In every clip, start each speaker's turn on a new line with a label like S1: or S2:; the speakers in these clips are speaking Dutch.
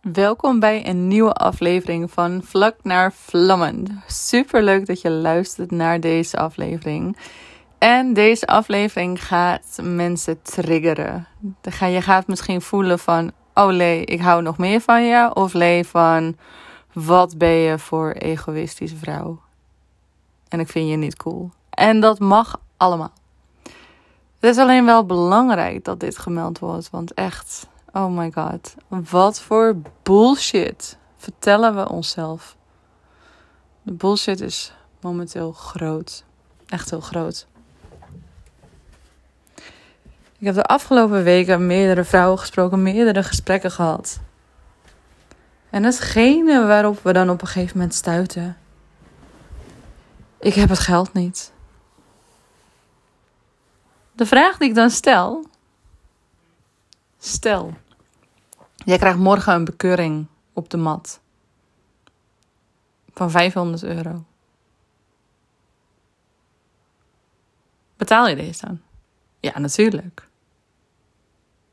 S1: Welkom bij een nieuwe aflevering van Vlak naar Vlammen. Super leuk dat je luistert naar deze aflevering. En deze aflevering gaat mensen triggeren. Je gaat misschien voelen van, oh Lee, ik hou nog meer van je. Of Lee van, wat ben je voor egoïstische vrouw. En ik vind je niet cool. En dat mag allemaal. Het is alleen wel belangrijk dat dit gemeld wordt. Want echt, oh my god. Wat voor bullshit vertellen we onszelf? De bullshit is momenteel groot. Echt heel groot. Ik heb de afgelopen weken meerdere vrouwen gesproken, meerdere gesprekken gehad. En datgene waarop we dan op een gegeven moment stuiten. Ik heb het geld niet. De vraag die ik dan stel. Stel, jij krijgt morgen een bekeuring op de mat van 500 euro. Betaal je deze dan? Ja, natuurlijk.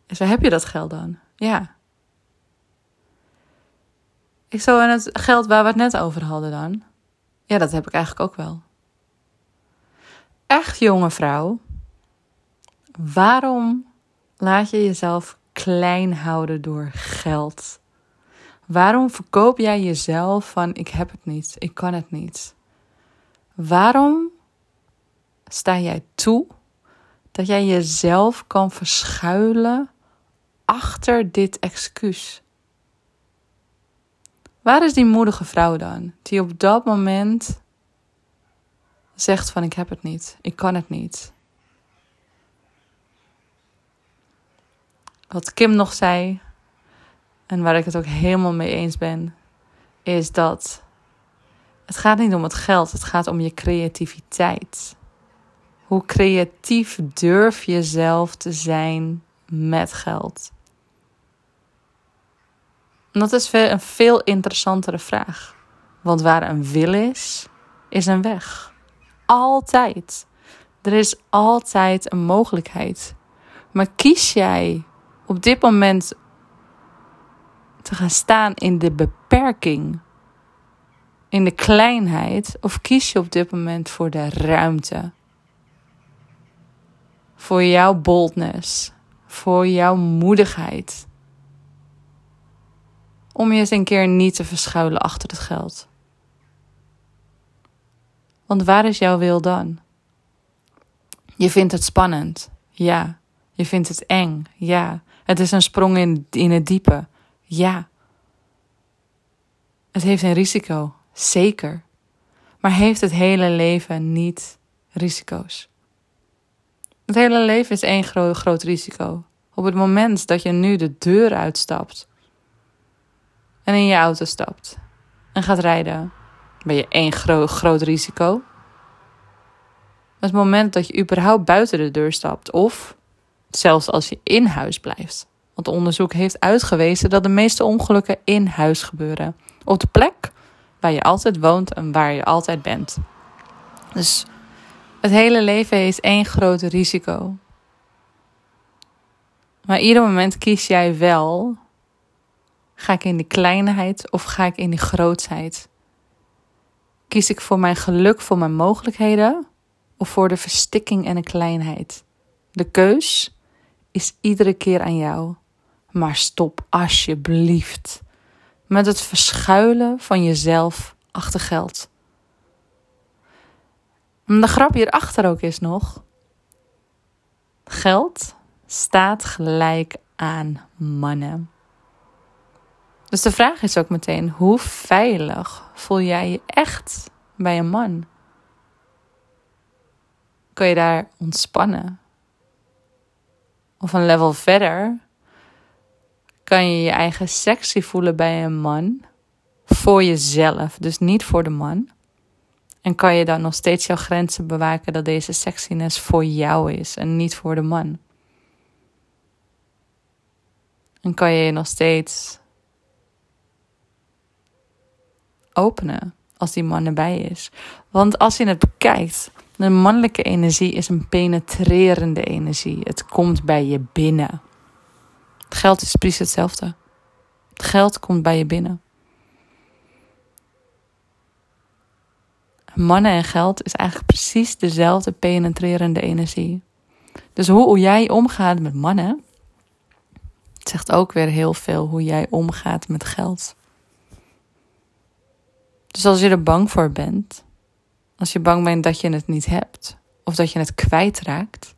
S1: Dus waar heb je dat geld dan? Ja. Ik zou en het geld waar we het net over hadden dan. Ja, dat heb ik eigenlijk ook wel. Echt jonge vrouw. Waarom laat je jezelf klein houden door geld? Waarom verkoop jij jezelf van ik heb het niet, ik kan het niet? Waarom sta jij toe dat jij jezelf kan verschuilen achter dit excuus? Waar is die moedige vrouw dan, die op dat moment zegt van ik heb het niet, ik kan het niet? Wat Kim nog zei, en waar ik het ook helemaal mee eens ben, is dat het gaat niet om het geld, het gaat om je creativiteit. Hoe creatief durf je zelf te zijn met geld? dat is een veel interessantere vraag. Want waar een wil is, is een weg. Altijd. Er is altijd een mogelijkheid. Maar kies jij op dit moment te gaan staan in de beperking, in de kleinheid, of kies je op dit moment voor de ruimte? Voor jouw boldness, voor jouw moedigheid. Om je eens een keer niet te verschuilen achter het geld. Want waar is jouw wil dan? Je vindt het spannend, ja. Je vindt het eng, ja. Het is een sprong in, in het diepe. Ja. Het heeft een risico, zeker. Maar heeft het hele leven niet risico's? Het hele leven is één groot, groot risico. Op het moment dat je nu de deur uitstapt en in je auto stapt en gaat rijden, ben je één groot, groot risico. Het moment dat je überhaupt buiten de deur stapt of zelfs als je in huis blijft. Want onderzoek heeft uitgewezen dat de meeste ongelukken in huis gebeuren. Op de plek waar je altijd woont en waar je altijd bent. Dus het hele leven is één groot risico. Maar ieder moment kies jij wel: ga ik in de kleinheid of ga ik in de grootheid? Kies ik voor mijn geluk, voor mijn mogelijkheden of voor de verstikking en de kleinheid? De keus is iedere keer aan jou. Maar stop alsjeblieft met het verschuilen van jezelf achter geld. De grap hierachter ook is nog: geld staat gelijk aan mannen. Dus de vraag is ook meteen: hoe veilig voel jij je echt bij een man? Kun je daar ontspannen? Of een level verder, kan je je eigen sexy voelen bij een man. Voor jezelf, dus niet voor de man. En kan je dan nog steeds jouw grenzen bewaken dat deze sexiness voor jou is en niet voor de man. En kan je je nog steeds openen als die man erbij is. Want als je het bekijkt, de mannelijke energie is een penetrerende energie. Het komt bij je binnen. Het geld is precies hetzelfde. Het geld komt bij je binnen. Mannen en geld is eigenlijk precies dezelfde penetrerende energie. Dus hoe jij omgaat met mannen, zegt ook weer heel veel hoe jij omgaat met geld. Dus als je er bang voor bent, als je bang bent dat je het niet hebt of dat je het kwijtraakt,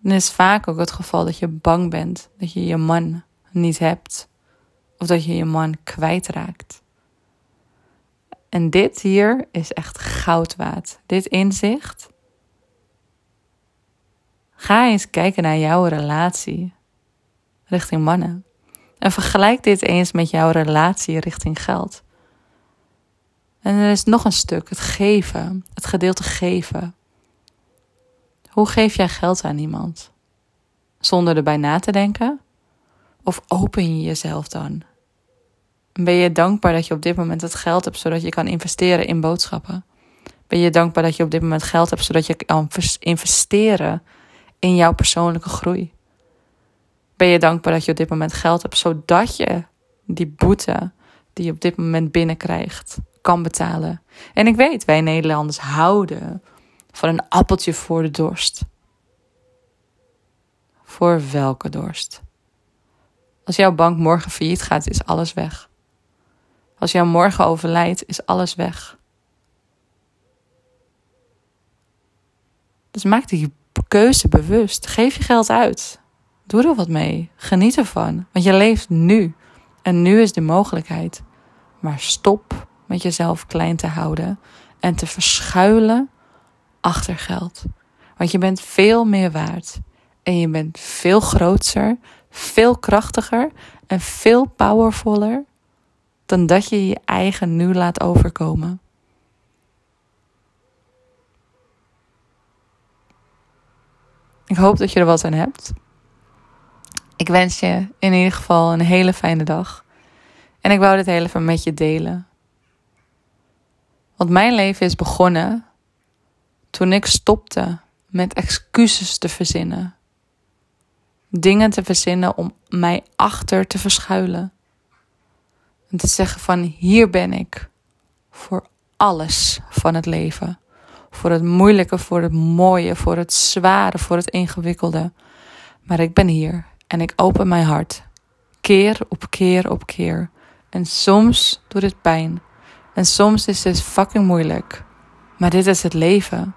S1: dan is vaak ook het geval dat je bang bent dat je je man niet hebt of dat je je man kwijtraakt. En dit hier is echt goud waard. Dit inzicht. Ga eens kijken naar jouw relatie richting mannen. En vergelijk dit eens met jouw relatie richting geld. En er is nog een stuk, het geven, het gedeelte geven. Hoe geef jij geld aan iemand? Zonder erbij na te denken? Of open je jezelf dan? Ben je dankbaar dat je op dit moment het geld hebt zodat je kan investeren in boodschappen? Ben je dankbaar dat je op dit moment geld hebt zodat je kan investeren in jouw persoonlijke groei? Ben je dankbaar dat je op dit moment geld hebt zodat je die boete die je op dit moment binnenkrijgt kan betalen? En ik weet, wij Nederlanders houden van een appeltje voor de dorst. Voor welke dorst? Als jouw bank morgen failliet gaat, is alles weg. Als jij morgen overlijdt, is alles weg. Dus maak die keuze bewust. Geef je geld uit. Doe er wat mee. Geniet ervan. Want je leeft nu. En nu is de mogelijkheid. Maar stop met jezelf klein te houden en te verschuilen achter geld. Want je bent veel meer waard. En je bent veel groter, veel krachtiger en veel powervoller dan dat je je eigen nu laat overkomen. Ik hoop dat je er wat aan hebt. Ik wens je in ieder geval een hele fijne dag. En ik wou dit heel even met je delen. Want mijn leven is begonnen toen ik stopte met excuses te verzinnen. Dingen te verzinnen om mij achter te verschuilen. En te zeggen van hier ben ik voor alles van het leven. Voor het moeilijke, voor het mooie, voor het zware, voor het ingewikkelde. Maar ik ben hier en ik open mijn hart. Keer op keer op keer. En soms doet het pijn. En soms is het fucking moeilijk. Maar dit is het leven.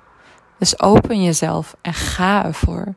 S1: Dus open jezelf en ga ervoor.